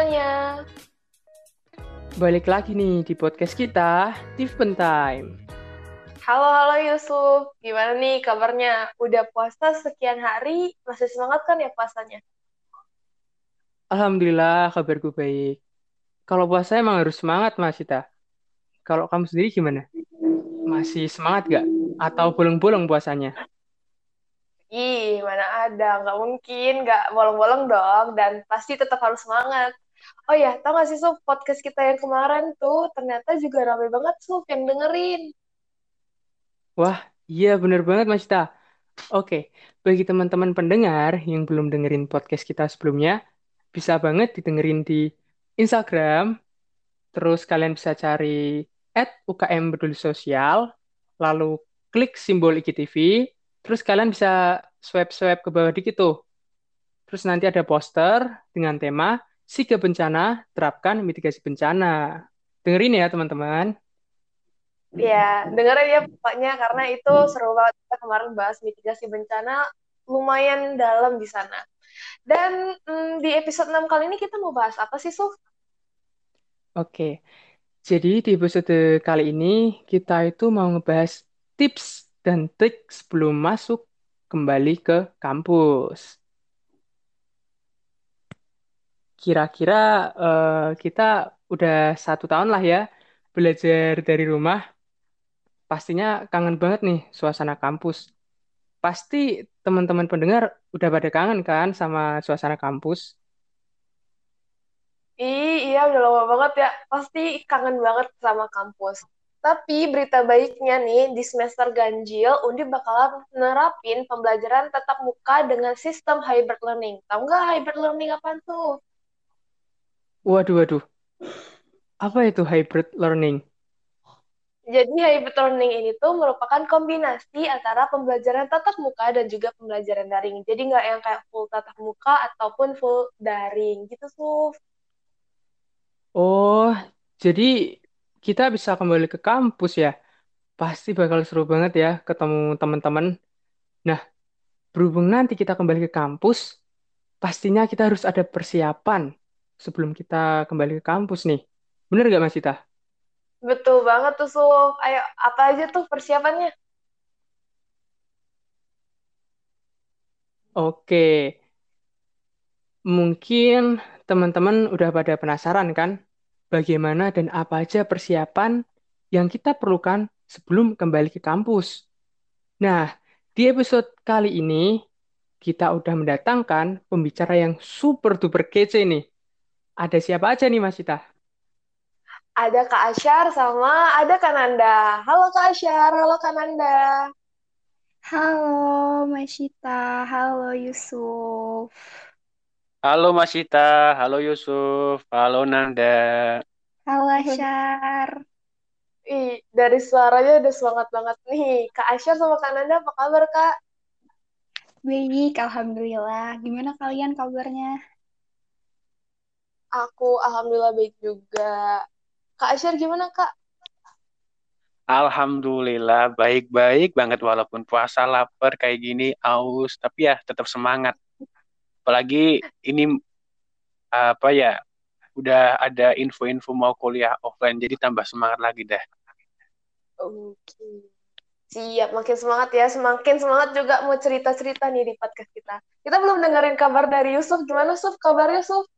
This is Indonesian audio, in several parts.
semuanya. Balik lagi nih di podcast kita, Tiffen Time. Halo, halo Yusuf. Gimana nih kabarnya? Udah puasa sekian hari, masih semangat kan ya puasanya? Alhamdulillah kabarku baik. Kalau puasa emang harus semangat Mas Sita. Kalau kamu sendiri gimana? Masih semangat gak? Atau bolong-bolong puasanya? Ih, mana ada. Nggak mungkin, nggak bolong-bolong dong. Dan pasti tetap harus semangat. Oh ya, tau gak sih Suf, podcast kita yang kemarin tuh ternyata juga rame banget Suf yang dengerin. Wah, iya bener banget Mas Sita. Oke, bagi teman-teman pendengar yang belum dengerin podcast kita sebelumnya, bisa banget didengerin di Instagram, terus kalian bisa cari at UKM Peduli Sosial, lalu klik simbol IGTV, terus kalian bisa swipe-swipe ke bawah dikit tuh. Terus nanti ada poster dengan tema Siga Bencana, Terapkan Mitigasi Bencana. Dengerin ya teman-teman. Ya, dengerin ya pokoknya karena itu seru banget kita kemarin bahas mitigasi bencana lumayan dalam di sana. Dan mm, di episode 6 kali ini kita mau bahas apa sih, Suf? Oke, jadi di episode kali ini kita itu mau ngebahas tips dan trik sebelum masuk kembali ke kampus. Kira-kira eh, kita udah satu tahun lah ya belajar dari rumah. Pastinya kangen banget nih suasana kampus. Pasti teman-teman pendengar udah pada kangen kan sama suasana kampus. Iya udah lama banget ya. Pasti kangen banget sama kampus. Tapi berita baiknya nih, di semester ganjil, Undip bakalan nerapin pembelajaran tatap muka dengan sistem hybrid learning. Tahu nggak hybrid learning apa tuh? Waduh, waduh. Apa itu hybrid learning? Jadi hybrid learning ini tuh merupakan kombinasi antara pembelajaran tatap muka dan juga pembelajaran daring. Jadi nggak yang kayak full tatap muka ataupun full daring gitu, Suf. Oh, jadi kita bisa kembali ke kampus ya. Pasti bakal seru banget ya ketemu teman-teman. Nah, berhubung nanti kita kembali ke kampus, pastinya kita harus ada persiapan sebelum kita kembali ke kampus nih. Bener gak Mas Ita? Betul banget tuh, Suf. Ayo, apa aja tuh persiapannya? Oke, mungkin teman-teman udah pada penasaran kan bagaimana dan apa aja persiapan yang kita perlukan sebelum kembali ke kampus. Nah, di episode kali ini kita udah mendatangkan pembicara yang super duper kece nih. Ada siapa aja nih Mas Ita? Ada Kak Asyar sama ada Kak Nanda. Halo Kak Asyar, halo Kak Nanda. Halo Masita, halo Yusuf. Halo Mas Ita, halo Yusuf, halo Nanda. Halo Asyar. Ih, dari suaranya udah semangat banget nih. Kak Asyar sama Kak Nanda, apa kabar Kak? Baik, Alhamdulillah. Gimana kalian kabarnya? Aku Alhamdulillah baik juga. Kak Asyar gimana Kak? Alhamdulillah baik-baik banget walaupun puasa lapar kayak gini aus tapi ya tetap semangat. Apalagi ini apa ya udah ada info-info mau kuliah offline jadi tambah semangat lagi dah. Oke. Siap, makin semangat ya. Semakin semangat juga mau cerita-cerita nih di podcast kita. Kita belum dengerin kabar dari Yusuf. Gimana, Yusuf? Kabarnya, Yusuf?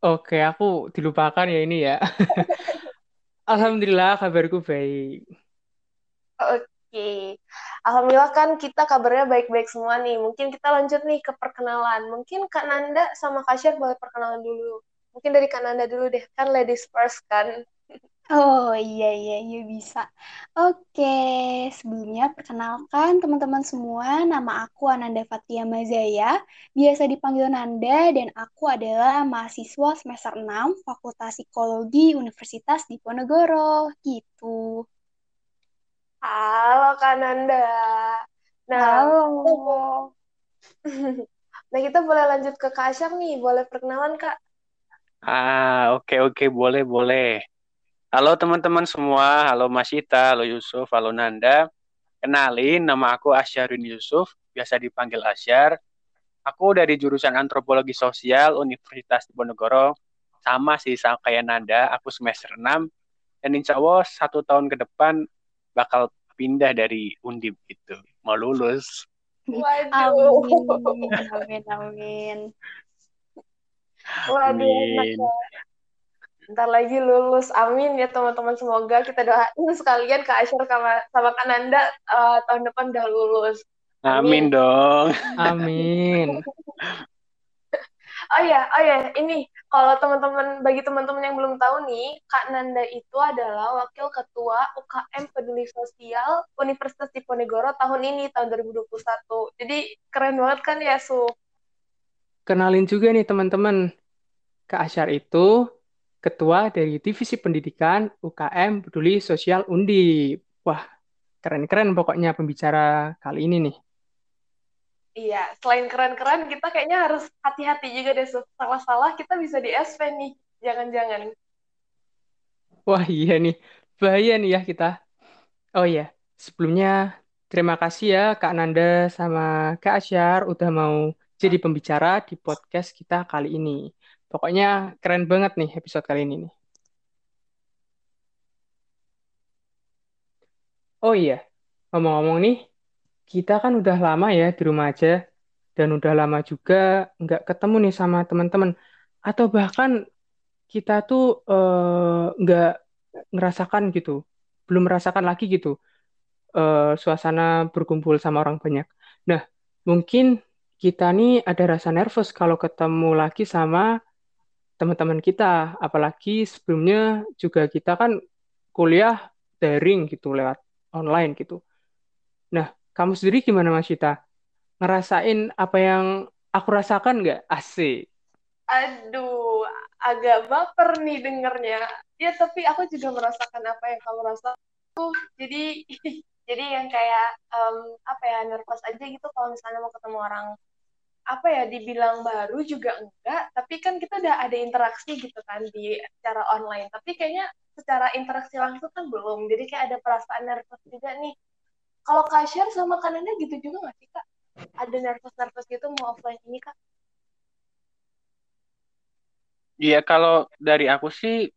Oke, aku dilupakan ya ini ya. Alhamdulillah kabarku baik. Oke. Alhamdulillah kan kita kabarnya baik-baik semua nih. Mungkin kita lanjut nih ke perkenalan. Mungkin Kak Nanda sama Kak Syar boleh perkenalan dulu. Mungkin dari Kak Nanda dulu deh. Kan ladies first kan. Oh iya iya iya bisa. Oke, sebelumnya perkenalkan teman-teman semua, nama aku Ananda Fatia Mazaya, biasa dipanggil Nanda dan aku adalah mahasiswa semester 6 Fakultas Psikologi Universitas Diponegoro. Gitu. Halo Kak Nanda. Nah, Halo. nah kita boleh lanjut ke Kak Asyar nih. Boleh perkenalan Kak? Ah, oke oke boleh boleh. Halo teman-teman semua, halo Mas Ita, halo Yusuf, halo Nanda. Kenalin, nama aku Asyarun Yusuf, biasa dipanggil Asyar. aku dari jurusan antropologi sosial Universitas Diponegoro sama sih sama kayak Nanda aku semester 6 dan insya Allah satu tahun ke depan bakal pindah dari Undip gitu mau lulus Waduh. Amin, amin, amin. Waduh, Amin. Ntar lagi lulus. Amin ya teman-teman. Semoga kita doain sekalian Kak Asyar sama, sama Kak Nanda eh, tahun depan udah lulus. amin dong Amin. Oh ya, oh ya, ini kalau teman-teman bagi teman-teman yang belum tahu nih, Kak Nanda itu adalah wakil ketua UKM Peduli Sosial Universitas Diponegoro tahun ini tahun 2021. Jadi keren banget kan ya, Su? Kenalin juga nih teman-teman. Kak Asyar itu ketua dari Divisi Pendidikan UKM Peduli Sosial Undi. Wah, keren-keren pokoknya pembicara kali ini nih. Iya, selain keren-keren, kita kayaknya harus hati-hati juga deh. Salah-salah kita bisa di SP nih. Jangan-jangan. Wah, iya nih. Bahaya nih ya kita. Oh iya, sebelumnya terima kasih ya Kak Nanda sama Kak Asyar udah mau jadi pembicara di podcast kita kali ini. Pokoknya keren banget nih episode kali ini nih. Oh iya, ngomong-ngomong nih, kita kan udah lama ya di rumah aja dan udah lama juga nggak ketemu nih sama teman-teman. Atau bahkan kita tuh eh, nggak ngerasakan gitu, belum merasakan lagi gitu eh, suasana berkumpul sama orang banyak. Nah, mungkin kita nih ada rasa nervous kalau ketemu lagi sama teman-teman kita, apalagi sebelumnya juga kita kan kuliah daring gitu lewat online gitu. Nah, kamu sendiri gimana Mas Cita? Ngerasain apa yang aku rasakan nggak? Asik. Aduh, agak baper nih dengernya. Ya, tapi aku juga merasakan apa yang kamu rasa. Tuh, jadi jadi yang kayak em, apa ya nervous aja gitu kalau misalnya mau ketemu orang apa ya dibilang baru juga enggak, tapi kan kita udah ada interaksi gitu kan di secara online. Tapi kayaknya secara interaksi langsung kan belum. Jadi kayak ada perasaan nervous juga nih. Kalau Kak Syar sama Kananda gitu juga nggak sih Kak? Ada nervous-nervous gitu mau offline ini Kak? Iya kalau dari aku sih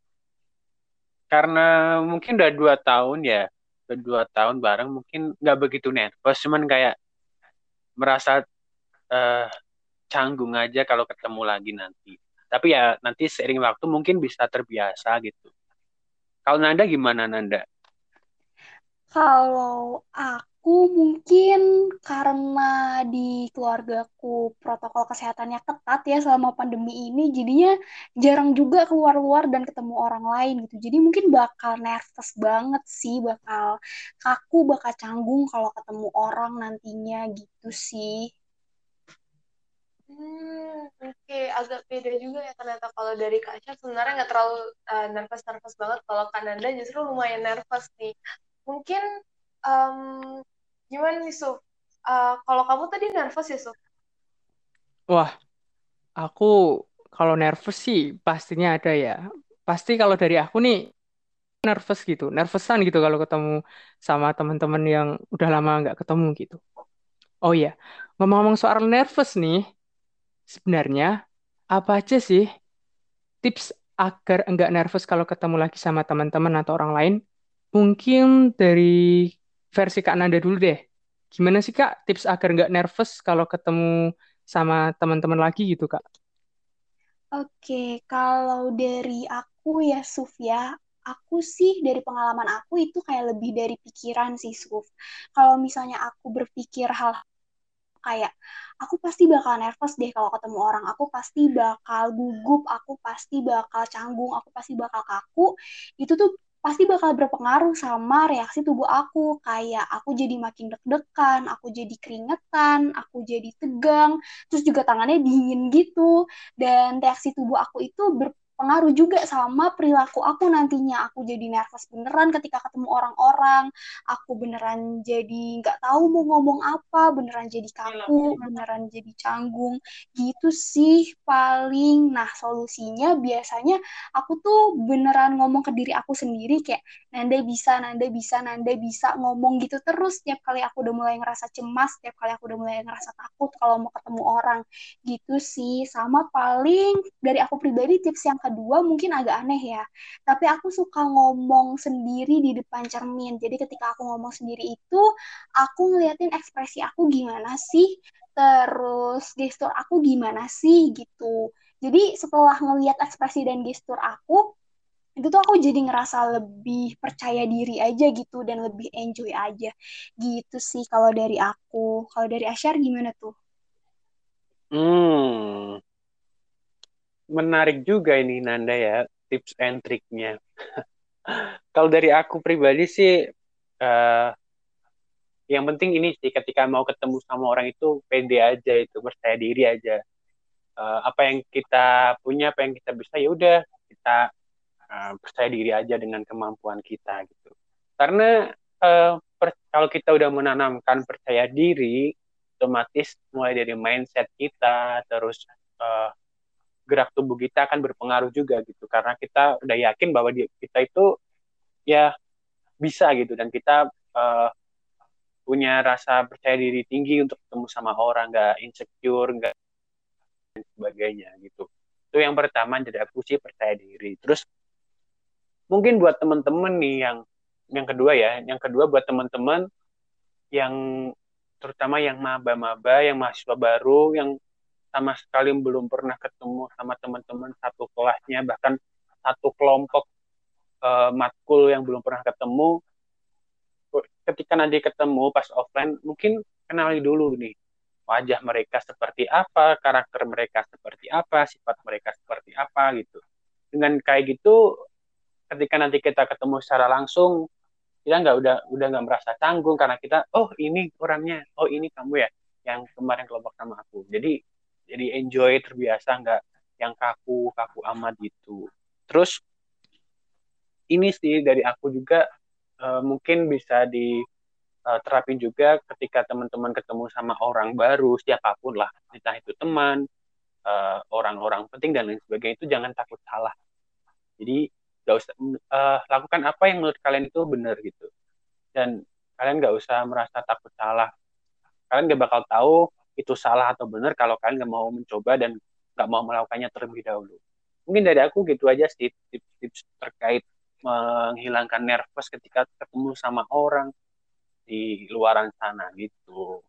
karena mungkin udah dua tahun ya udah dua tahun bareng mungkin nggak begitu nervous cuman kayak merasa eh, canggung aja kalau ketemu lagi nanti tapi ya nanti seiring waktu mungkin bisa terbiasa gitu kalau Nanda gimana Nanda Kalau aku mungkin karena di keluargaku protokol kesehatannya ketat ya selama pandemi ini, jadinya jarang juga keluar-luar dan ketemu orang lain gitu. Jadi mungkin bakal nervous banget sih, bakal kaku, bakal canggung kalau ketemu orang nantinya gitu sih. Hmm, oke, agak beda juga ya ternyata kalau dari Kak Aca sebenarnya nggak terlalu uh, nervous-nervous banget. Kalau Kananda justru lumayan nervous nih. Mungkin em, gimana nih Suf? Uh, kalau kamu tadi nervous ya Suf? Wah, aku kalau nervous sih pastinya ada ya. Pasti kalau dari aku nih nervous gitu, nervousan gitu kalau ketemu sama teman-teman yang udah lama nggak ketemu gitu. Oh iya, ngomong-ngomong soal nervous nih, sebenarnya apa aja sih tips agar enggak nervous kalau ketemu lagi sama teman-teman atau orang lain? Mungkin dari versi Kak Nanda dulu deh. Gimana sih Kak tips agar enggak nervous kalau ketemu sama teman-teman lagi gitu Kak? Oke, kalau dari aku ya Suf ya, aku sih dari pengalaman aku itu kayak lebih dari pikiran sih Suf. Kalau misalnya aku berpikir hal kayak aku pasti bakal nervous deh kalau ketemu orang, aku pasti bakal gugup, aku pasti bakal canggung, aku pasti bakal kaku. Itu tuh pasti bakal berpengaruh sama reaksi tubuh aku. Kayak aku jadi makin deg-degan, aku jadi keringetan, aku jadi tegang, terus juga tangannya dingin gitu. Dan reaksi tubuh aku itu berpengaruh berpengaruh juga sama perilaku aku nantinya. Aku jadi nervous beneran ketika ketemu orang-orang. Aku beneran jadi nggak tahu mau ngomong apa, beneran jadi kaku, beneran jadi canggung. Gitu sih paling. Nah, solusinya biasanya aku tuh beneran ngomong ke diri aku sendiri kayak Nanda bisa, Nanda bisa, Nanda bisa ngomong gitu terus setiap kali aku udah mulai ngerasa cemas, setiap kali aku udah mulai ngerasa takut kalau mau ketemu orang. Gitu sih. Sama paling dari aku pribadi tips yang kedua mungkin agak aneh ya. Tapi aku suka ngomong sendiri di depan cermin. Jadi ketika aku ngomong sendiri itu, aku ngeliatin ekspresi aku gimana sih, terus gestur aku gimana sih gitu. Jadi setelah ngeliat ekspresi dan gestur aku, itu tuh aku jadi ngerasa lebih percaya diri aja gitu dan lebih enjoy aja gitu sih kalau dari aku. Kalau dari Asyar gimana tuh? Hmm, menarik juga ini Nanda ya tips and triknya. Kalau dari aku pribadi sih, uh, yang penting ini sih ketika mau ketemu sama orang itu pede aja itu percaya diri aja. Uh, apa yang kita punya, apa yang kita bisa ya udah kita uh, percaya diri aja dengan kemampuan kita gitu. Karena uh, per, kalau kita udah menanamkan percaya diri, otomatis mulai dari mindset kita terus uh, gerak tubuh kita akan berpengaruh juga gitu. Karena kita udah yakin bahwa dia, kita itu ya bisa gitu. Dan kita uh, punya rasa percaya diri tinggi untuk ketemu sama orang nggak insecure nggak dan sebagainya gitu. Itu yang pertama jadi aku sih percaya diri. Terus mungkin buat teman-teman nih yang yang kedua ya yang kedua buat teman-teman yang terutama yang maba-maba, yang mahasiswa baru, yang sama sekali belum pernah ketemu sama teman-teman satu kelasnya, bahkan satu kelompok uh, matkul yang belum pernah ketemu. Ketika nanti ketemu pas offline, mungkin kenali dulu nih wajah mereka seperti apa, karakter mereka seperti apa, sifat mereka seperti apa gitu. Dengan kayak gitu, ketika nanti kita ketemu secara langsung, kita nggak udah udah nggak merasa tanggung karena kita oh ini orangnya oh ini kamu ya yang kemarin kelompok sama aku. Jadi jadi enjoy terbiasa nggak yang kaku kaku amat gitu. Terus ini sih dari aku juga uh, mungkin bisa di uh, juga ketika teman-teman ketemu sama orang baru siapa pun lah entah itu teman eh, orang-orang uh, penting dan lain sebagainya itu jangan takut salah. Jadi gak usah uh, lakukan apa yang menurut kalian itu benar gitu. Dan kalian gak usah merasa takut salah. Kalian gak bakal tahu itu salah atau benar kalau kalian gak mau mencoba dan gak mau melakukannya terlebih dahulu. Mungkin dari aku gitu aja sih tips-tips terkait menghilangkan nervous ketika ketemu sama orang di luaran sana gitu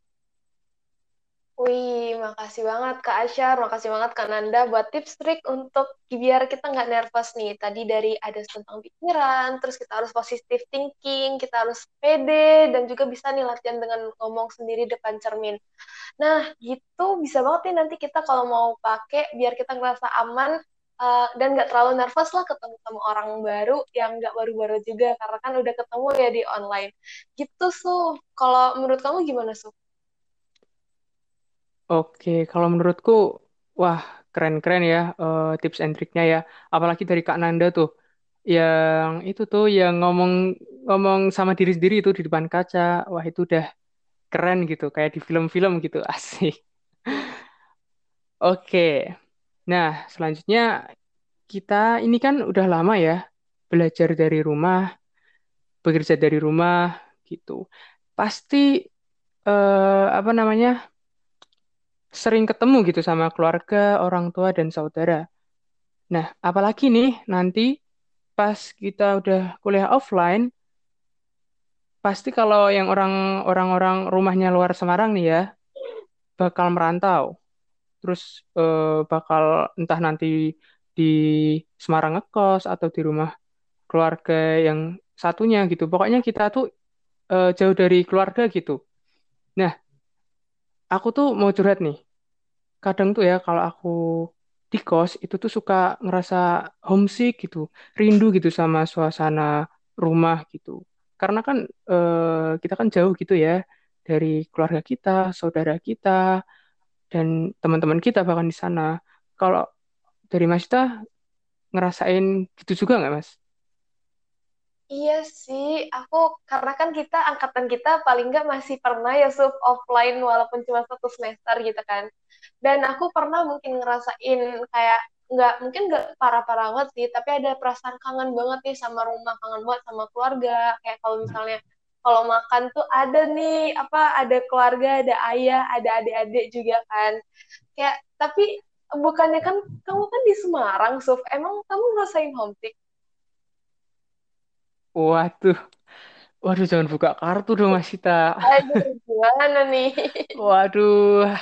Wih, makasih banget Kak Asyar, makasih banget Kak Nanda buat tips trik untuk biar kita nggak nervous nih. Tadi dari ada tentang pikiran, terus kita harus positive thinking, kita harus pede, dan juga bisa nih latihan dengan ngomong sendiri depan cermin. Nah, gitu bisa banget nih nanti kita kalau mau pakai biar kita ngerasa aman uh, dan nggak terlalu nervous lah ketemu sama orang baru yang nggak baru-baru juga, karena kan udah ketemu ya di online. Gitu, Su. Kalau menurut kamu gimana, Su? Oke, kalau menurutku, wah keren-keren ya uh, tips and triknya ya. Apalagi dari Kak Nanda tuh, yang itu tuh yang ngomong ngomong sama diri sendiri itu di depan kaca. Wah itu udah keren gitu, kayak di film-film gitu, asik. Oke, nah selanjutnya kita ini kan udah lama ya belajar dari rumah, bekerja dari rumah gitu. Pasti uh, apa namanya? Sering ketemu gitu sama keluarga, orang tua, dan saudara. Nah, apalagi nih nanti pas kita udah kuliah offline, pasti kalau yang orang orang-orang rumahnya luar Semarang nih ya, bakal merantau. Terus eh, bakal entah nanti di Semarang ngekos atau di rumah keluarga yang satunya gitu. Pokoknya kita tuh eh, jauh dari keluarga gitu. Nah, aku tuh mau curhat nih. Kadang tuh ya kalau aku di kos itu tuh suka ngerasa homesick gitu, rindu gitu sama suasana rumah gitu. Karena kan eh, kita kan jauh gitu ya dari keluarga kita, saudara kita, dan teman-teman kita bahkan di sana. Kalau dari Mas Ita, ngerasain gitu juga nggak, Mas? Iya sih, aku karena kan kita angkatan kita paling nggak masih pernah ya sub offline walaupun cuma satu semester gitu kan. Dan aku pernah mungkin ngerasain kayak nggak mungkin nggak parah-parah banget sih, tapi ada perasaan kangen banget nih sama rumah, kangen banget sama keluarga. Kayak kalau misalnya kalau makan tuh ada nih apa ada keluarga, ada ayah, ada adik-adik juga kan. Kayak tapi bukannya kan kamu kan di Semarang, Suf. Emang kamu ngerasain homesick? Waduh, waduh jangan buka kartu dong Mas Sita. Aduh, gimana nih? Waduh,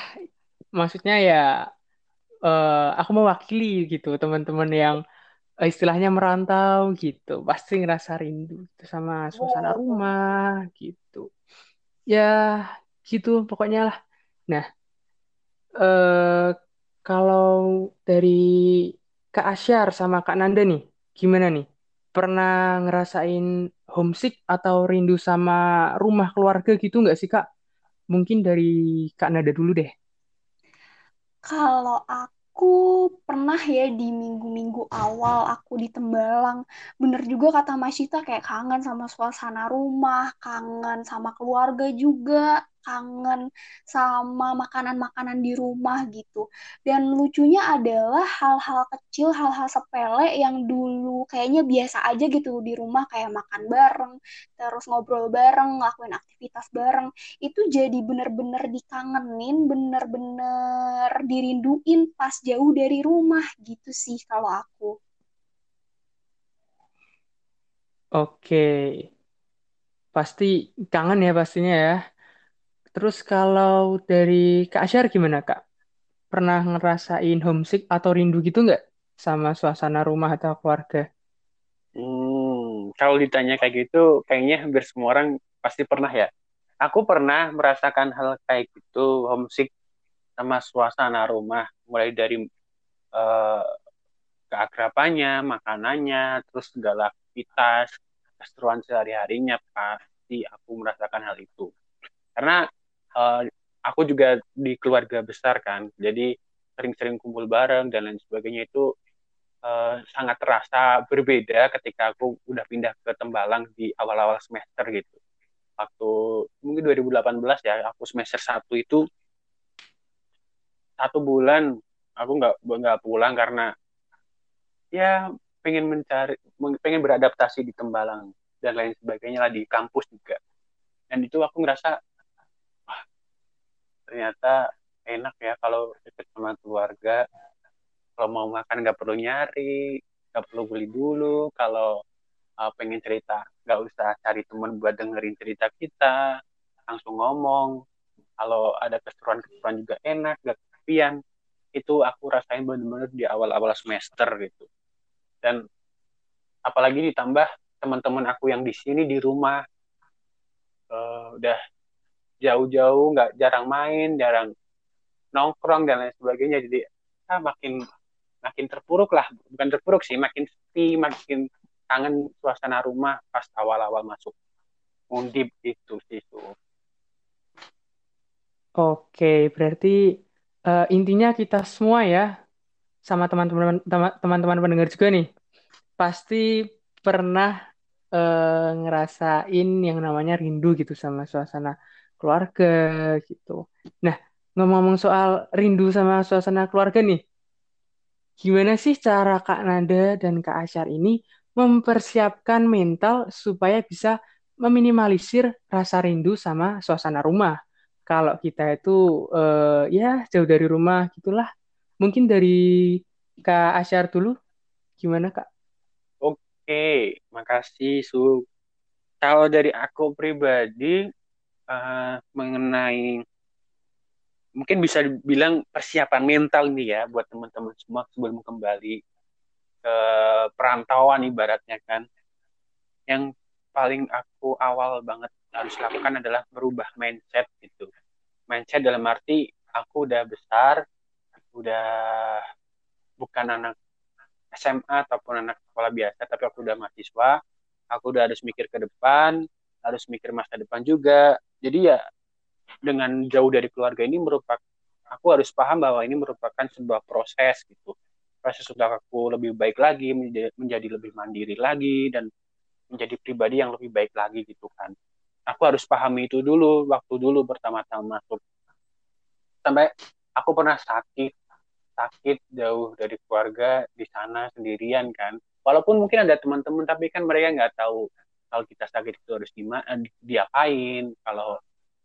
maksudnya ya uh, aku mewakili gitu teman-teman yang uh, istilahnya merantau gitu, pasti ngerasa rindu gitu sama suasana rumah gitu. Ya gitu pokoknya lah. Nah, uh, kalau dari Kak Asyar sama Kak Nanda nih, gimana nih? Pernah ngerasain homesick atau rindu sama rumah keluarga gitu nggak sih Kak? Mungkin dari Kak Nada dulu deh. Kalau aku pernah ya di minggu-minggu awal aku di Tembalang, bener juga kata Mas Cita kayak kangen sama suasana rumah, kangen sama keluarga juga kangen sama makanan-makanan di rumah gitu. Dan lucunya adalah hal-hal kecil, hal-hal sepele yang dulu kayaknya biasa aja gitu di rumah kayak makan bareng, terus ngobrol bareng, ngelakuin aktivitas bareng. Itu jadi bener-bener dikangenin, bener-bener dirinduin pas jauh dari rumah gitu sih kalau aku. Oke. Pasti kangen ya pastinya ya. Terus kalau dari Kak Asyar gimana Kak? Pernah ngerasain homesick atau rindu gitu nggak sama suasana rumah atau keluarga? Hmm, kalau ditanya kayak gitu, kayaknya hampir semua orang pasti pernah ya. Aku pernah merasakan hal kayak gitu, homesick sama suasana rumah, mulai dari uh, keakrabannya, makanannya, terus segala aktivitas, keseruan sehari-harinya pasti aku merasakan hal itu. Karena uh, aku juga di keluarga besar kan, jadi sering-sering kumpul bareng dan lain sebagainya itu uh, sangat terasa berbeda ketika aku udah pindah ke Tembalang di awal-awal semester gitu. Waktu mungkin 2018 ya, aku semester satu itu satu bulan aku nggak nggak pulang karena ya pengen mencari pengen beradaptasi di Tembalang dan lain sebagainya lah di kampus juga dan itu aku ngerasa ternyata enak ya kalau deket sama keluarga. Kalau mau makan nggak perlu nyari nggak perlu beli dulu. Kalau uh, pengen cerita nggak usah cari teman buat dengerin cerita kita langsung ngomong. Kalau ada keseruan-keseruan juga enak gak kesepian itu aku rasain bener-bener di awal-awal semester gitu. Dan apalagi ditambah teman-teman aku yang di sini di rumah uh, udah jauh-jauh nggak jarang main jarang nongkrong dan lain sebagainya. Jadi ah, makin makin terpuruk lah. Bukan terpuruk sih makin sepi makin kangen suasana rumah pas awal-awal masuk undip itu sih Oke, berarti uh, intinya kita semua ya sama teman-teman teman-teman pendengar juga nih pasti pernah uh, ngerasain yang namanya rindu gitu sama suasana keluarga gitu. Nah, ngomong-ngomong soal rindu sama suasana keluarga nih, gimana sih cara Kak Nada dan Kak Asyar ini mempersiapkan mental supaya bisa meminimalisir rasa rindu sama suasana rumah? Kalau kita itu uh, ya jauh dari rumah gitulah. Mungkin dari Kak Asyar dulu, gimana Kak? Oke, makasih Su. Kalau dari aku pribadi, uh, mengenai mungkin bisa dibilang persiapan mental nih ya buat teman-teman semua sebelum kembali ke perantauan ibaratnya kan. Yang paling aku awal banget harus lakukan adalah merubah mindset gitu. Mindset dalam arti aku udah besar, udah bukan anak SMA ataupun anak sekolah biasa, tapi aku udah mahasiswa, aku udah harus mikir ke depan, harus mikir masa depan juga, jadi ya dengan jauh dari keluarga ini merupakan aku harus paham bahwa ini merupakan sebuah proses gitu. Proses untuk aku lebih baik lagi menjadi, menjadi lebih mandiri lagi dan menjadi pribadi yang lebih baik lagi gitu kan. Aku harus pahami itu dulu waktu dulu pertama-tama masuk. Sampai aku pernah sakit sakit jauh dari keluarga di sana sendirian kan. Walaupun mungkin ada teman-teman tapi kan mereka nggak tahu kalau kita sakit itu harus gimana diapain kalau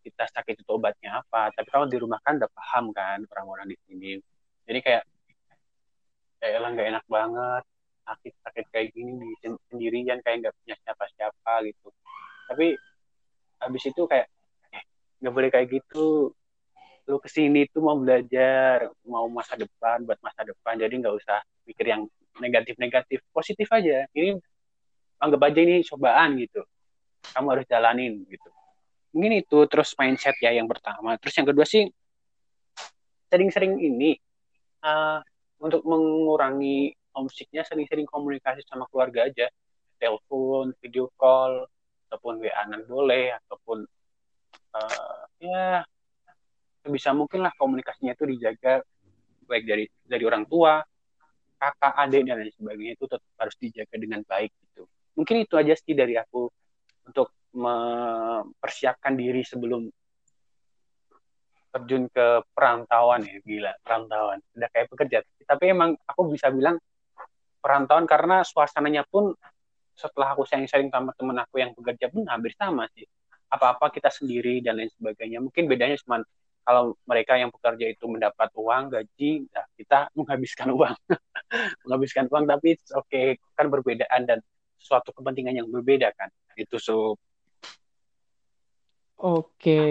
kita sakit itu obatnya apa. Tapi kalau di rumah kan udah paham kan orang-orang di sini. Jadi kayak kayak lah nggak enak banget sakit sakit kayak gini di sendirian kayak nggak punya siapa-siapa gitu. Tapi habis itu kayak eh, nggak boleh kayak gitu. Lu ke sini tuh mau belajar mau masa depan buat masa depan. Jadi nggak usah mikir yang negatif-negatif positif aja. Ini anggap aja ini cobaan gitu. Kamu harus jalanin gitu. Mungkin itu terus mindset ya yang pertama. Terus yang kedua sih sering-sering ini uh, untuk mengurangi homesicknya sering-sering komunikasi sama keluarga aja. Telepon video call ataupun wa boleh ataupun uh, ya bisa mungkin lah komunikasinya itu dijaga baik dari dari orang tua kakak adik dan lain sebagainya itu tetap harus dijaga dengan baik gitu mungkin itu aja sih dari aku untuk mempersiapkan diri sebelum terjun ke perantauan ya gila perantauan. Udah kayak pekerja. Tapi emang aku bisa bilang perantauan karena suasananya pun setelah aku sharing-sharing sama temen aku yang bekerja pun hampir sama sih. Apa-apa kita sendiri dan lain sebagainya. Mungkin bedanya cuma kalau mereka yang bekerja itu mendapat uang gaji nah kita menghabiskan uang. Menghabiskan uang tapi oke okay, kan berbedaan dan suatu kepentingan yang berbeda kan itu so oke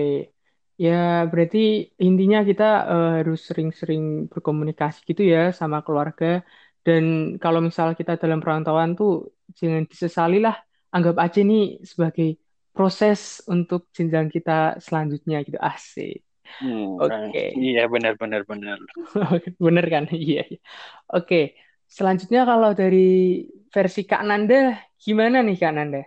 ya berarti intinya kita uh, harus sering-sering berkomunikasi gitu ya sama keluarga dan kalau misal kita dalam perantauan tuh jangan disesali lah. Anggap aja ini sebagai proses untuk jenjang kita selanjutnya gitu. Asik. Hmm, Oke. Okay. Iya benar benar benar. benar kan? Iya. iya. Oke. Okay. Selanjutnya kalau dari versi Kak Nanda gimana nih Kak Nanda?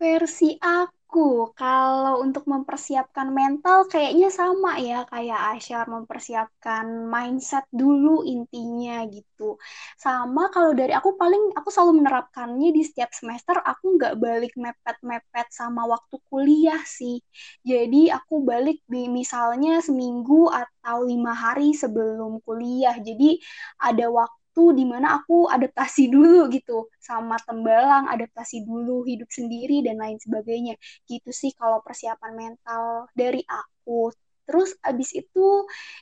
Versi aku kalau untuk mempersiapkan mental kayaknya sama ya kayak Asyar mempersiapkan mindset dulu intinya gitu. Sama kalau dari aku paling aku selalu menerapkannya di setiap semester aku nggak balik mepet-mepet sama waktu kuliah sih. Jadi aku balik di misalnya seminggu atau lima hari sebelum kuliah. Jadi ada waktu waktu di mana aku adaptasi dulu gitu sama tembalang, adaptasi dulu hidup sendiri dan lain sebagainya. Gitu sih kalau persiapan mental dari aku. Terus abis itu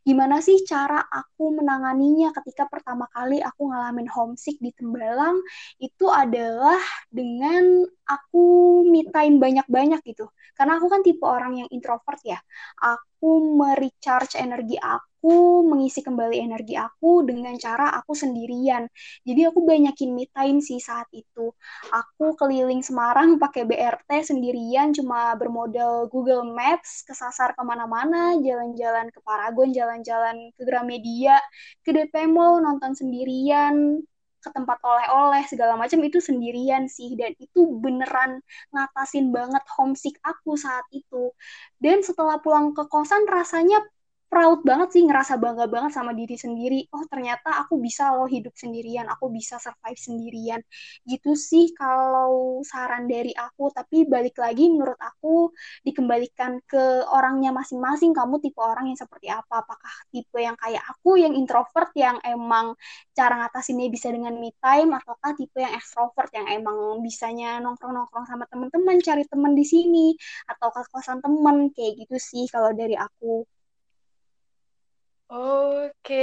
gimana sih cara aku menanganinya ketika pertama kali aku ngalamin homesick di Tembalang itu adalah dengan aku me time banyak-banyak gitu. Karena aku kan tipe orang yang introvert ya. Aku merecharge energi aku aku mengisi kembali energi aku dengan cara aku sendirian. Jadi aku banyakin me time sih saat itu. Aku keliling Semarang pakai BRT sendirian cuma bermodal Google Maps, kesasar ke mana-mana, jalan-jalan ke Paragon, jalan-jalan ke Gramedia, ke DP Mall, nonton sendirian, ke tempat oleh-oleh segala macam itu sendirian sih. Dan itu beneran ngatasin banget homesick aku saat itu. Dan setelah pulang ke kosan rasanya proud banget sih ngerasa bangga banget sama diri sendiri. Oh ternyata aku bisa loh hidup sendirian aku bisa survive sendirian. Gitu sih kalau saran dari aku. Tapi balik lagi menurut aku dikembalikan ke orangnya masing-masing. Kamu tipe orang yang seperti apa? Apakah tipe yang kayak aku yang introvert yang emang cara ngatasinnya bisa dengan me time? Ataukah tipe yang extrovert yang emang bisanya nongkrong-nongkrong sama teman-teman cari teman di sini? Atau ke kosan teman? Kayak gitu sih kalau dari aku Oke.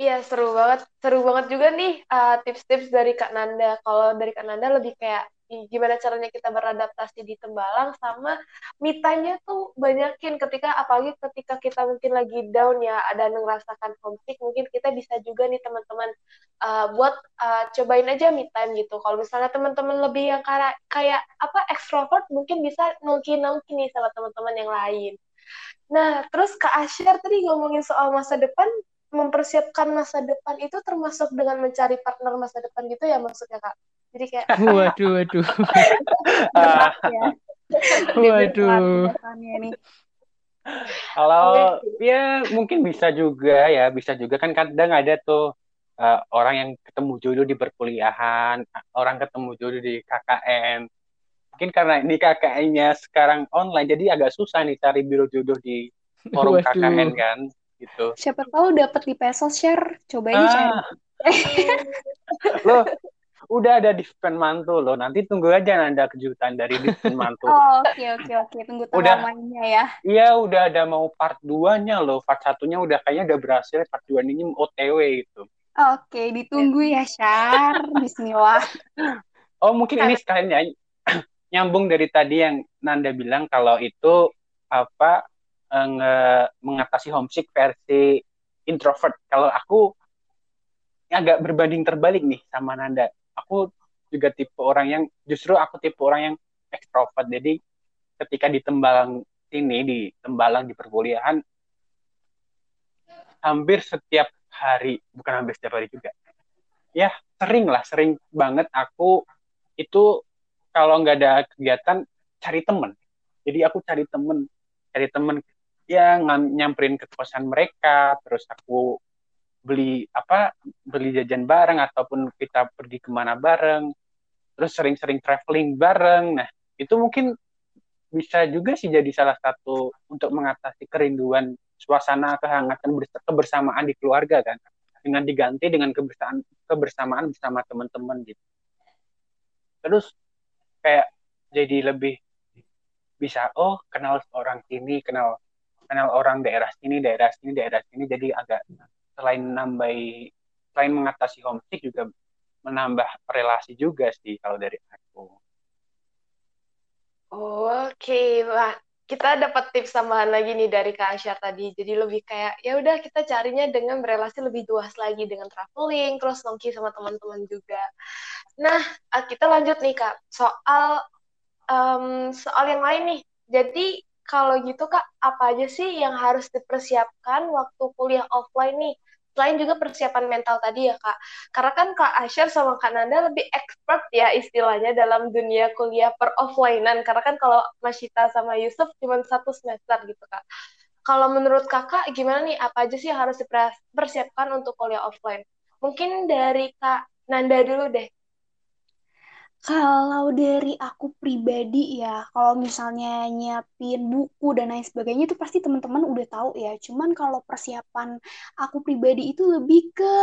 Iya, seru banget. Seru banget juga nih uh, tips-tips dari Kak Nanda. Kalau dari Kak Nanda lebih kayak gimana caranya kita beradaptasi di Tembalang sama mitanya tuh banyakin ketika apalagi ketika kita mungkin lagi down ya ada merasakan homesick mungkin kita bisa juga nih teman-teman uh, buat uh, cobain aja me time gitu kalau misalnya teman-teman lebih yang kayak kayak apa extrovert mungkin bisa nongki-nongki nih sama teman-teman yang lain Nah, terus Kak Asyar tadi ngomongin soal masa depan, mempersiapkan masa depan itu termasuk dengan mencari partner masa depan gitu ya maksudnya Kak? Jadi kayak... Waduh, waduh. ya. Waduh. Kalau ya mungkin bisa juga ya, bisa juga kan kadang ada tuh uh, orang yang ketemu jodoh di perkuliahan, orang ketemu jodoh di KKN. Mungkin karena ini KKN-nya sekarang online, jadi agak susah nih cari biro jodoh di forum Waduh. KKN kan, gitu. Siapa tahu dapat di pesos share, coba ini ah. cari. Loh, udah ada di Diven Mantu loh. Nanti tunggu aja ada kejutan dari Diven Mantu. oh, oke oke oke. Tunggu udah, mainnya ya. Iya, udah ada mau part 2-nya loh. Part satunya udah kayaknya udah berhasil, part 2 ini OTW itu. Oke, ditunggu ya, Syar. Bismillah. Oh, mungkin ini sekalian ya nyambung dari tadi yang Nanda bilang kalau itu apa eh, nge mengatasi homesick versi introvert. Kalau aku agak berbanding terbalik nih sama Nanda aku juga tipe orang yang justru aku tipe orang yang ekstrovert jadi ketika di Tembalang sini di Tembalang di perkuliahan hampir setiap hari bukan hampir setiap hari juga ya sering lah sering banget aku itu kalau nggak ada kegiatan cari temen. Jadi aku cari temen cari temen ya nyamperin ke kosan mereka terus aku beli apa beli jajan bareng ataupun kita pergi ke mana bareng terus sering-sering traveling bareng. Nah itu mungkin bisa juga sih jadi salah satu untuk mengatasi kerinduan suasana kehangatan kebersamaan di keluarga kan. Dengan diganti dengan kebersamaan kebersamaan bersama teman-teman gitu. Terus kayak jadi lebih bisa oh kenal orang sini kenal kenal orang daerah sini daerah sini daerah sini jadi agak selain nambah selain mengatasi homesick juga menambah relasi juga sih kalau dari aku. Oke, Pak. Kita dapat tips tambahan lagi nih dari Kak Asyar tadi. Jadi lebih kayak ya udah kita carinya dengan berelasi lebih luas lagi dengan traveling, terus nongki sama teman-teman juga. Nah, kita lanjut nih Kak soal um, soal yang lain nih. Jadi kalau gitu Kak, apa aja sih yang harus dipersiapkan waktu kuliah offline nih? Selain juga persiapan mental tadi ya kak. Karena kan kak Asher sama kak Nanda lebih expert ya istilahnya dalam dunia kuliah per offlinean. Karena kan kalau Masita sama Yusuf cuma satu semester gitu kak. Kalau menurut kakak gimana nih? Apa aja sih harus dipersiapkan untuk kuliah offline? Mungkin dari kak Nanda dulu deh kalau dari aku pribadi ya, kalau misalnya nyiapin buku dan lain sebagainya itu pasti teman-teman udah tahu ya. Cuman kalau persiapan aku pribadi itu lebih ke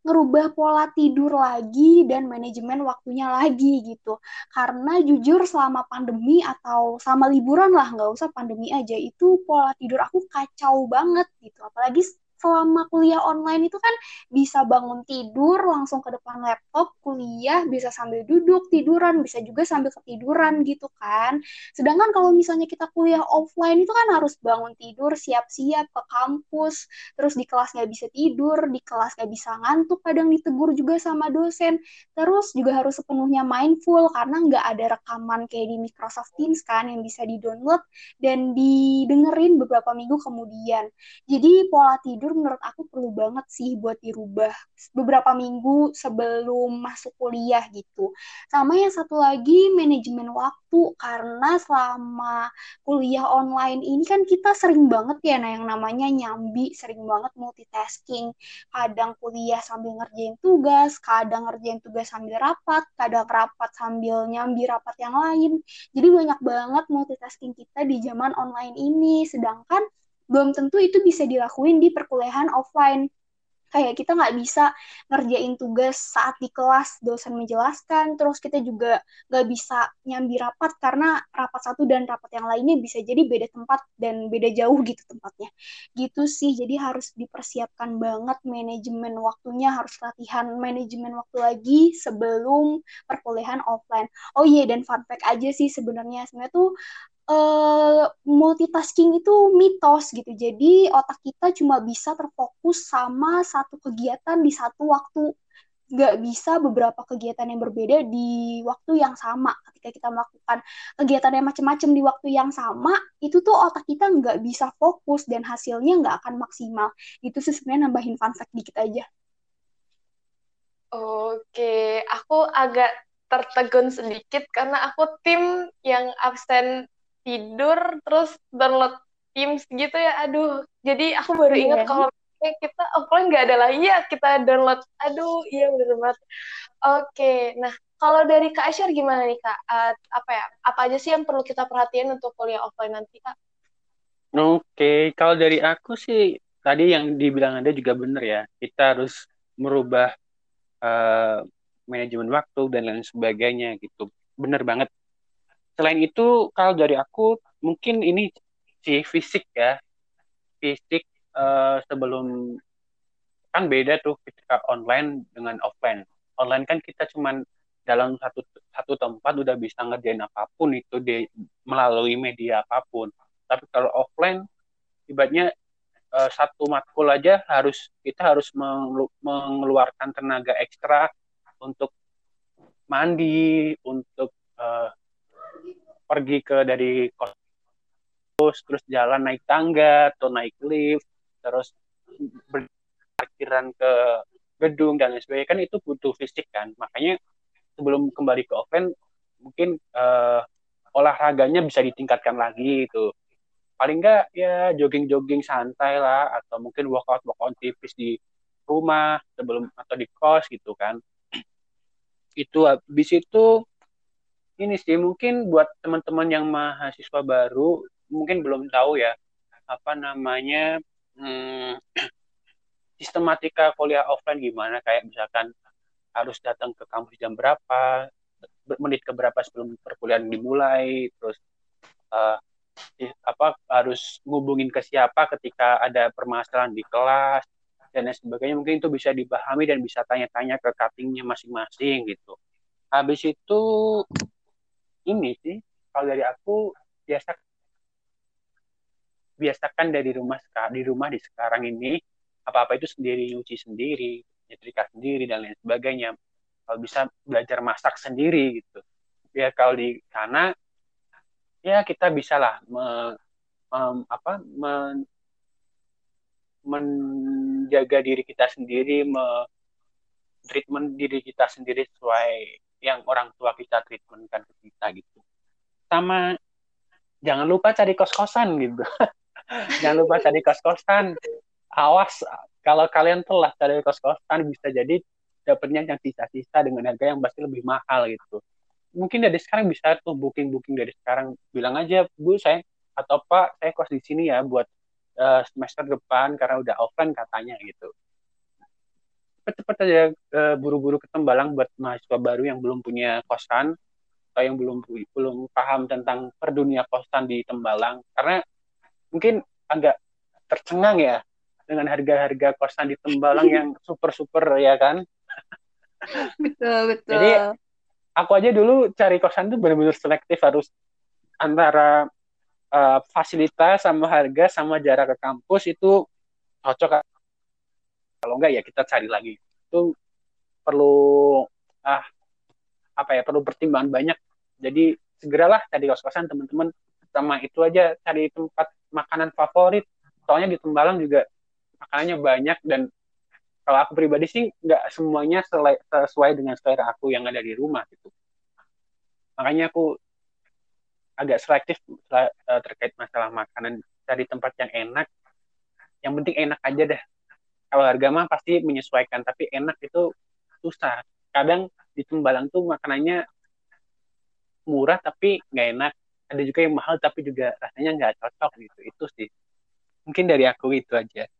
ngerubah pola tidur lagi dan manajemen waktunya lagi gitu. Karena jujur selama pandemi atau sama liburan lah, nggak usah pandemi aja, itu pola tidur aku kacau banget gitu. Apalagi selama kuliah online itu kan bisa bangun tidur langsung ke depan laptop kuliah bisa sambil duduk tiduran bisa juga sambil ketiduran gitu kan. Sedangkan kalau misalnya kita kuliah offline itu kan harus bangun tidur siap-siap ke kampus terus di kelas nggak bisa tidur di kelas nggak bisa ngantuk kadang ditegur juga sama dosen. Terus juga harus sepenuhnya mindful karena nggak ada rekaman kayak di Microsoft Teams kan yang bisa di download dan didengerin beberapa minggu kemudian. Jadi pola tidur tidur menurut aku perlu banget sih buat dirubah beberapa minggu sebelum masuk kuliah gitu. Sama yang satu lagi manajemen waktu karena selama kuliah online ini kan kita sering banget ya nah yang namanya nyambi, sering banget multitasking. Kadang kuliah sambil ngerjain tugas, kadang ngerjain tugas sambil rapat, kadang rapat sambil nyambi rapat yang lain. Jadi banyak banget multitasking kita di zaman online ini. Sedangkan belum tentu itu bisa dilakuin di perkuliahan offline. Kayak kita nggak bisa ngerjain tugas saat di kelas dosen menjelaskan terus kita juga nggak bisa nyambi rapat karena rapat satu dan rapat yang lainnya bisa jadi beda tempat dan beda jauh gitu tempatnya. Gitu sih jadi harus dipersiapkan banget manajemen waktunya harus latihan manajemen waktu lagi sebelum perkuliahan offline. Oh iya yeah, dan fun fact aja sih sebenarnya sebenarnya tuh uh, multitasking itu mitos gitu. Jadi otak kita cuma bisa terfokus sama satu kegiatan di satu waktu. Nggak bisa beberapa kegiatan yang berbeda di waktu yang sama. Ketika kita melakukan kegiatan yang macam-macam di waktu yang sama, itu tuh otak kita nggak bisa fokus dan hasilnya nggak akan maksimal. Itu sih sebenarnya nambahin fun fact dikit aja. Oke, aku agak tertegun sedikit karena aku tim yang absen tidur terus download Teams gitu ya aduh jadi aku baru iya. ingat kalau kayak kita offline nggak ada lagi ya kita download aduh iya bener banget oke nah kalau dari Kak Aisyar gimana nih Kak uh, apa ya apa aja sih yang perlu kita perhatiin untuk kuliah offline nanti Kak Oke, kalau dari aku sih tadi yang dibilang Anda juga benar ya. Kita harus merubah uh, manajemen waktu dan lain sebagainya gitu. Benar banget. Selain itu, kalau dari aku mungkin ini si fisik ya. Fisik uh, sebelum kan beda tuh ketika online dengan offline. Online kan kita cuman dalam satu satu tempat udah bisa ngerjain apa pun itu di melalui media apa pun tapi kalau offline ibaratnya uh, satu matkul aja harus kita harus mengeluarkan tenaga ekstra untuk mandi untuk uh, pergi ke dari kos terus jalan naik tangga atau naik lift terus berparkiran ke gedung dan lain sebagainya. Kan itu butuh fisik kan. Makanya sebelum kembali ke offline mungkin uh, olahraganya bisa ditingkatkan lagi itu paling enggak ya jogging-jogging santai lah atau mungkin workout workout tipis di rumah sebelum atau di kos gitu kan. Itu habis itu ini sih mungkin buat teman-teman yang mahasiswa baru mungkin belum tahu ya apa namanya hmm, sistematika kuliah offline gimana? Kayak misalkan harus datang ke kampus jam berapa menit ke berapa sebelum perkuliahan dimulai terus uh, apa harus ngubungin ke siapa ketika ada permasalahan di kelas dan lain sebagainya. Mungkin itu bisa dipahami dan bisa tanya-tanya ke cuttingnya masing-masing gitu. Habis itu ini sih kalau dari aku biasa biasakan dari rumah di rumah di sekarang ini apa-apa itu sendiri nyuci sendiri nyetrika sendiri dan lain sebagainya. Kalau bisa belajar masak sendiri gitu. Ya kalau di sana ya kita bisa lah me, me, apa men, menjaga diri kita sendiri, me, treatment diri kita sendiri sesuai yang orang tua kita treatmentkan ke kita gitu. Sama jangan lupa cari kos-kosan gitu. jangan lupa cari kos-kosan. Awas kalau kalian telah cari kos-kosan bisa jadi dapatnya yang sisa-sisa dengan harga yang pasti lebih mahal gitu mungkin dari sekarang bisa tuh booking booking dari sekarang bilang aja bu saya atau pak saya kos di sini ya buat uh, semester depan karena udah offline katanya gitu cepet-cepet aja uh, buru-buru ke Tembalang buat mahasiswa baru yang belum punya kosan atau yang belum belum paham tentang perdunia kosan di Tembalang. Karena mungkin agak tercengang ya dengan harga-harga kosan di Tembalang yang super super ya kan? Betul betul. Jadi aku aja dulu cari kosan tuh benar-benar selektif harus antara uh, fasilitas sama harga sama jarak ke kampus itu cocok kalau enggak ya kita cari lagi. Itu perlu ah apa ya perlu pertimbangan banyak. Jadi segeralah cari kos-kosan teman-teman. Sama itu aja cari tempat makanan favorit. Soalnya di Tembalang juga makanannya banyak dan kalau aku pribadi sih nggak semuanya sesuai dengan selera aku yang ada di rumah gitu. Makanya aku agak selektif eh, terkait masalah makanan. Cari tempat yang enak. Yang penting enak aja deh kalau harga mah pasti menyesuaikan tapi enak itu susah. Kadang di Tembalang tuh makanannya murah tapi nggak enak. Ada juga yang mahal tapi juga rasanya nggak cocok gitu itu sih. Mungkin dari aku itu aja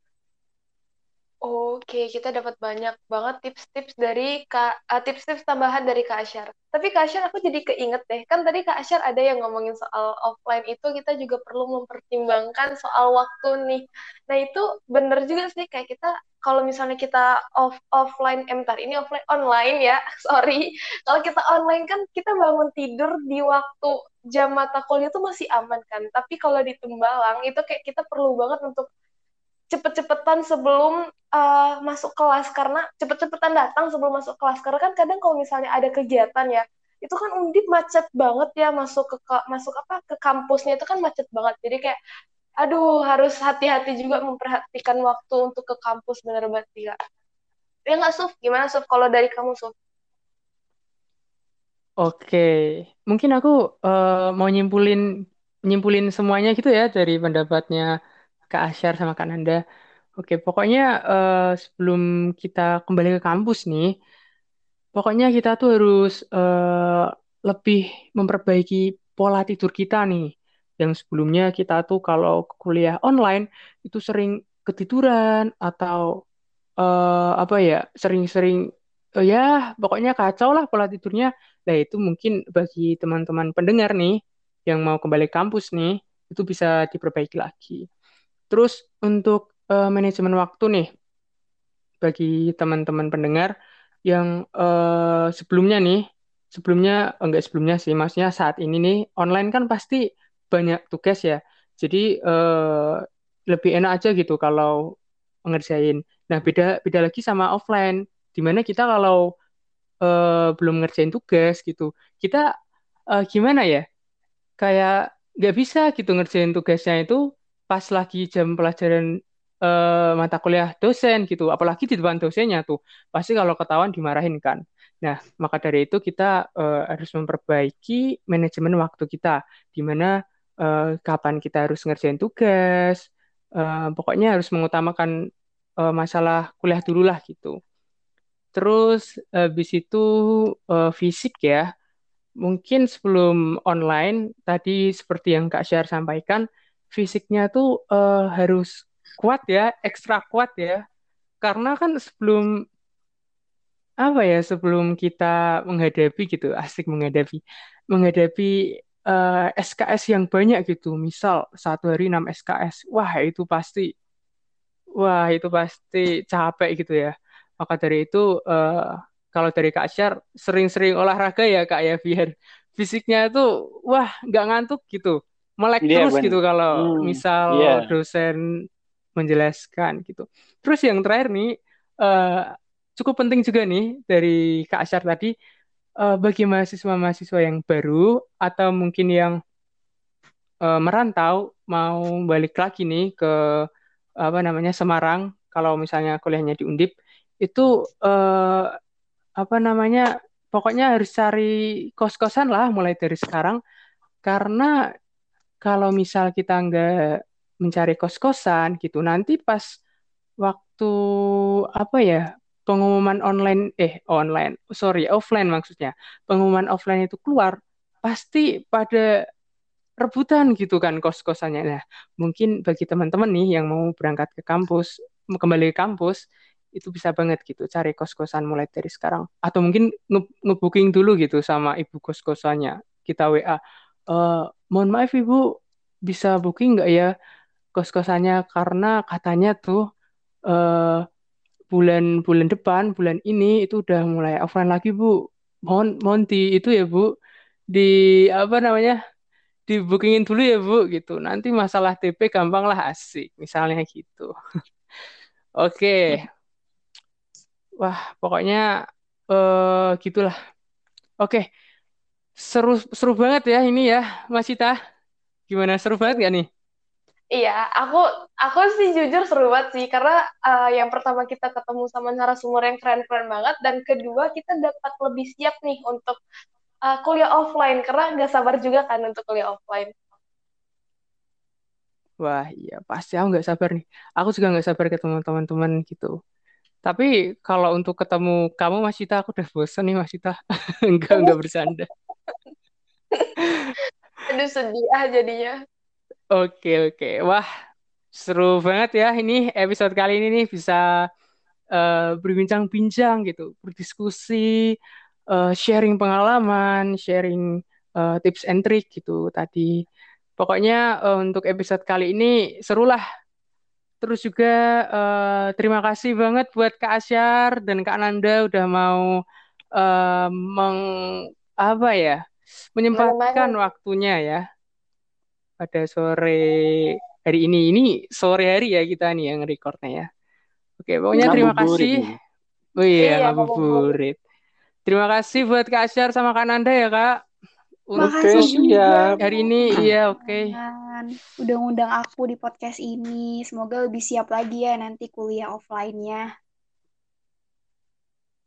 Oke, kita dapat banyak banget tips-tips dari Kak, uh, tips-tips tambahan dari Kak Asyar. Tapi Kak Asyar aku jadi keinget deh, kan tadi Kak Asyar ada yang ngomongin soal offline itu kita juga perlu mempertimbangkan soal waktu nih. Nah itu bener juga sih kayak kita kalau misalnya kita off offline, eh ini offline online ya, sorry. Kalau kita online kan kita bangun tidur di waktu jam mata kuliah itu masih aman kan. Tapi kalau di Tembalang itu kayak kita perlu banget untuk cepet-cepetan sebelum uh, masuk kelas. Karena cepet-cepetan datang sebelum masuk kelas. Karena kan kadang kalau misalnya ada kegiatan ya itu kan undip macet banget ya masuk ke, ke masuk apa ke kampusnya itu kan macet banget. Jadi kayak aduh harus hati-hati juga memperhatikan waktu untuk ke kampus bener banget ya ya nggak Suf? Gimana Suf? Kalau dari kamu Suf? Oke, mungkin aku uh, mau nyimpulin nyimpulin semuanya gitu ya dari pendapatnya Kak Asyar sama Kak Nanda. Oke, pokoknya uh, sebelum kita kembali ke kampus nih, pokoknya kita tuh harus uh, lebih memperbaiki pola tidur kita nih. Yang sebelumnya kita tuh kalau kuliah online itu sering ketiduran atau uh, apa ya, sering-sering uh, ya pokoknya kacau lah pola tidurnya. Nah itu mungkin bagi teman-teman pendengar nih yang mau kembali kampus nih, itu bisa diperbaiki lagi. Terus untuk uh, manajemen waktu nih, bagi teman-teman pendengar yang uh, sebelumnya nih, sebelumnya enggak sebelumnya sih, maksudnya saat ini nih online kan pasti banyak tugas ya. Jadi uh, lebih enak aja gitu kalau ngerjain. Nah beda beda lagi sama offline, di mana kita kalau uh, belum ngerjain tugas gitu, kita uh, gimana ya? Kayak nggak bisa gitu ngerjain tugasnya itu pas lagi jam pelajaran uh, mata kuliah dosen gitu, apalagi di depan dosennya tuh, pasti kalau ketahuan dimarahin kan. Nah, maka dari itu kita uh, harus memperbaiki manajemen waktu kita, di mana uh, kapan kita harus ngerjain tugas, uh, pokoknya harus mengutamakan uh, masalah kuliah dulu lah gitu. Terus habis itu uh, fisik ya, mungkin sebelum online tadi seperti yang Kak Syar sampaikan, fisiknya tuh uh, harus kuat ya, ekstra kuat ya. Karena kan sebelum apa ya, sebelum kita menghadapi gitu, asik menghadapi, menghadapi uh, eh, SKS yang banyak gitu, misal satu hari 6 SKS, wah itu pasti, wah itu pasti capek gitu ya. Maka dari itu, uh, kalau dari Kak Syar, sering-sering olahraga ya Kak ya, biar fisiknya itu, wah nggak ngantuk gitu. Melek yeah, terus gitu kalau hmm, misal yeah. dosen menjelaskan gitu. Terus yang terakhir nih uh, cukup penting juga nih dari Kak Asyar tadi uh, bagi mahasiswa-mahasiswa yang baru atau mungkin yang uh, merantau mau balik lagi nih ke apa namanya Semarang kalau misalnya kuliahnya di Undip itu uh, apa namanya pokoknya harus cari kos-kosan lah mulai dari sekarang karena kalau misal kita nggak mencari kos-kosan gitu. Nanti pas waktu apa ya pengumuman online eh online sorry offline maksudnya pengumuman offline itu keluar pasti pada rebutan gitu kan kos-kosannya. Nah mungkin bagi teman-teman nih yang mau berangkat ke kampus kembali ke kampus itu bisa banget gitu cari kos-kosan mulai dari sekarang atau mungkin nge-booking dulu gitu sama ibu kos-kosannya kita WA uh, eh, mohon maaf ibu. Bisa booking nggak ya? Kos-kosannya karena katanya tuh uh, bulan bulan depan bulan ini itu udah mulai offline lagi bu. Mohon mohon di itu ya bu. Di apa namanya? Di bookingin dulu ya bu gitu. Nanti masalah TP gampang lah asik. Misalnya gitu. Oke. Wah pokoknya uh, gitulah. Oke seru seru banget ya ini ya Mas Cita gimana seru banget gak nih Iya, aku aku sih jujur seru banget sih karena uh, yang pertama kita ketemu sama narasumber yang keren-keren banget dan kedua kita dapat lebih siap nih untuk uh, kuliah offline karena nggak sabar juga kan untuk kuliah offline. Wah iya pasti aku nggak sabar nih. Aku juga nggak sabar ketemu teman-teman gitu. Tapi kalau untuk ketemu kamu Mas Cita, aku udah bosan nih Mas Cita. enggak enggak bercanda. Aduh sedih ah jadinya. Oke, oke. Wah, seru banget ya ini episode kali ini nih bisa uh, berbincang-bincang gitu, berdiskusi, uh, sharing pengalaman, sharing uh, tips and trick gitu tadi. Pokoknya uh, untuk episode kali ini serulah. Terus juga uh, terima kasih banget buat Kak Asyar dan Kak Nanda udah mau uh, meng apa ya menyempatkan waktunya ya pada sore hari ini. Ini sore hari ya kita nih yang recordnya ya. Oke, pokoknya terima kasih. Oh iya, iya ngabuburit. Terima kasih buat Kak Asyar sama Kak Nanda ya, Kak. Makasih ya. Hari ini iya oke. Okay. Udah ngundang aku di podcast ini. Semoga lebih siap lagi ya nanti kuliah offline-nya.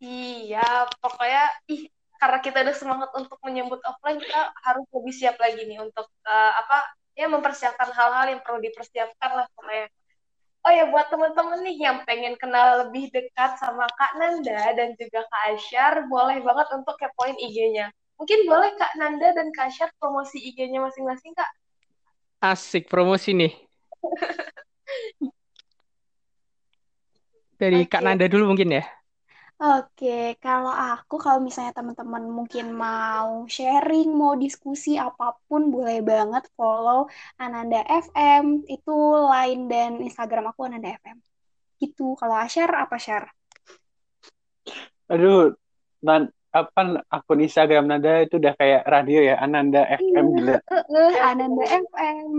Iya, pokoknya ih karena kita udah semangat untuk menyambut offline, kita harus lebih siap lagi nih untuk uh, apa ya mempersiapkan hal-hal yang perlu dipersiapkan lah pokoknya Oh ya buat teman-teman nih yang pengen kenal lebih dekat sama Kak Nanda dan juga Kak Asyar, boleh banget untuk kepoin IG-nya. Mungkin boleh Kak Nanda dan Kak Asyar promosi IG-nya masing-masing Kak? Asik promosi nih. Dari Kak Oke. Nanda dulu mungkin ya. Oke, kalau aku, kalau misalnya teman-teman mungkin mau sharing, mau diskusi apa pun, boleh banget follow Ananda FM. Itu line dan Instagram aku Ananda FM. Gitu. Kalau Asyar, apa Syar? Aduh, nan, apa akun Instagram Nanda itu udah kayak radio ya, Ananda FM gila. Eh, eh, Ananda FM.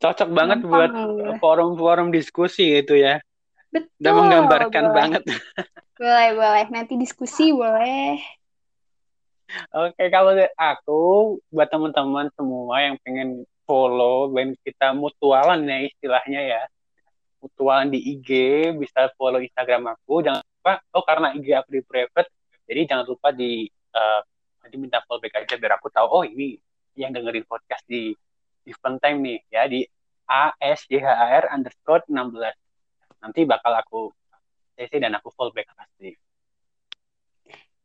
Cocok banget Gampang buat forum-forum diskusi gitu ya. Betul. Udah menggambarkan boleh. banget. Boleh, boleh. Nanti diskusi boleh. Oke, kalau aku buat teman-teman semua yang pengen follow dan kita mutualan ya istilahnya ya. Mutualan di IG, bisa follow Instagram aku. Jangan lupa, oh karena IG aku di private, jadi jangan lupa di eh, nanti minta follow back aja biar aku tahu oh ini yang dengerin podcast di event time nih ya di ASJHR underscore 16. Nanti bakal aku CC dan aku follow back pasti.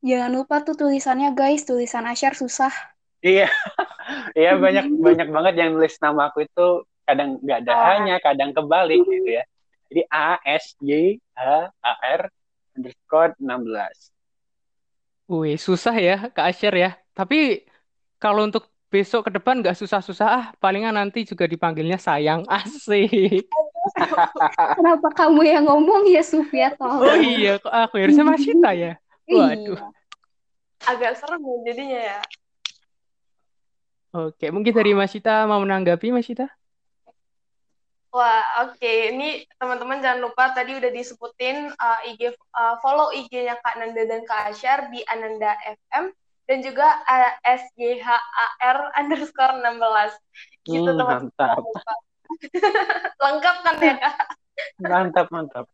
Jangan lupa tuh tulisannya guys, tulisan Asyar susah. Iya, iya banyak banyak banget yang nulis nama aku itu kadang nggak ada Ah. hanya, kadang kebalik gitu ya. Jadi A S Y H A R underscore 16. Wih, susah ya Kak Asyar ya. Tapi kalau untuk besok ke depan nggak susah-susah ah. Palingan nanti juga dipanggilnya sayang. Asik. Kenapa kamu yang ngomong ya, Sufia? Oh Tolong. iya, kok aku harusnya Masita ya. Waduh. Iya. Agak serem ya jadinya ya. Oke, mungkin dari Masita mau menanggapi Masita? Wah, oke. Ini teman-teman jangan lupa tadi udah disebutin uh, IG uh, follow IG-nya Kak Nanda dan Kak Asyar di Ananda FM dan juga uh, SJHAR underscore 16. Gitu Hmm, teman-teman. Lengkap kan ya Kak? mantap, mantap.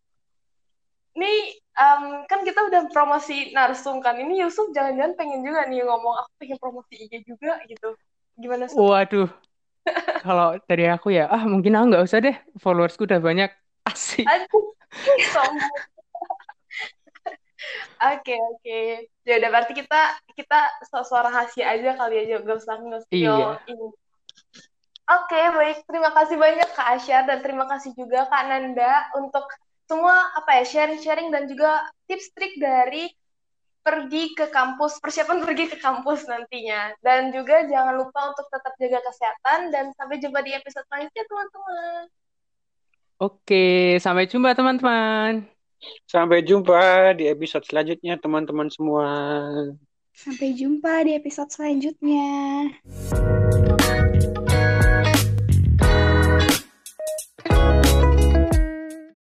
Nih um, kan kita udah promosi narsum kan. Ini Yusuf jangan-jangan pengen juga nih ngomong aku pengen promosi IG juga gitu. Gimana Suf? Waduh. Kalau dari aku ya, ah mungkin aku nggak usah deh. Followersku udah banyak. Asik. Aduh, sombong. Oke, oke. Ya udah berarti kita kita suara rahasia aja kali aja, gak usah nge-spill Iya. ini. Oke, baik. Terima kasih banyak Kak Asyar dan terima kasih juga Kak Nanda untuk semua apa ya sharing-sharing dan juga tips trik dari pergi ke kampus, persiapan pergi ke kampus nantinya. Dan juga jangan lupa untuk tetap jaga kesehatan dan sampai jumpa di episode selanjutnya teman-teman. Oke, sampai jumpa teman-teman. Sampai jumpa di episode selanjutnya teman-teman semua. Sampai jumpa di episode selanjutnya.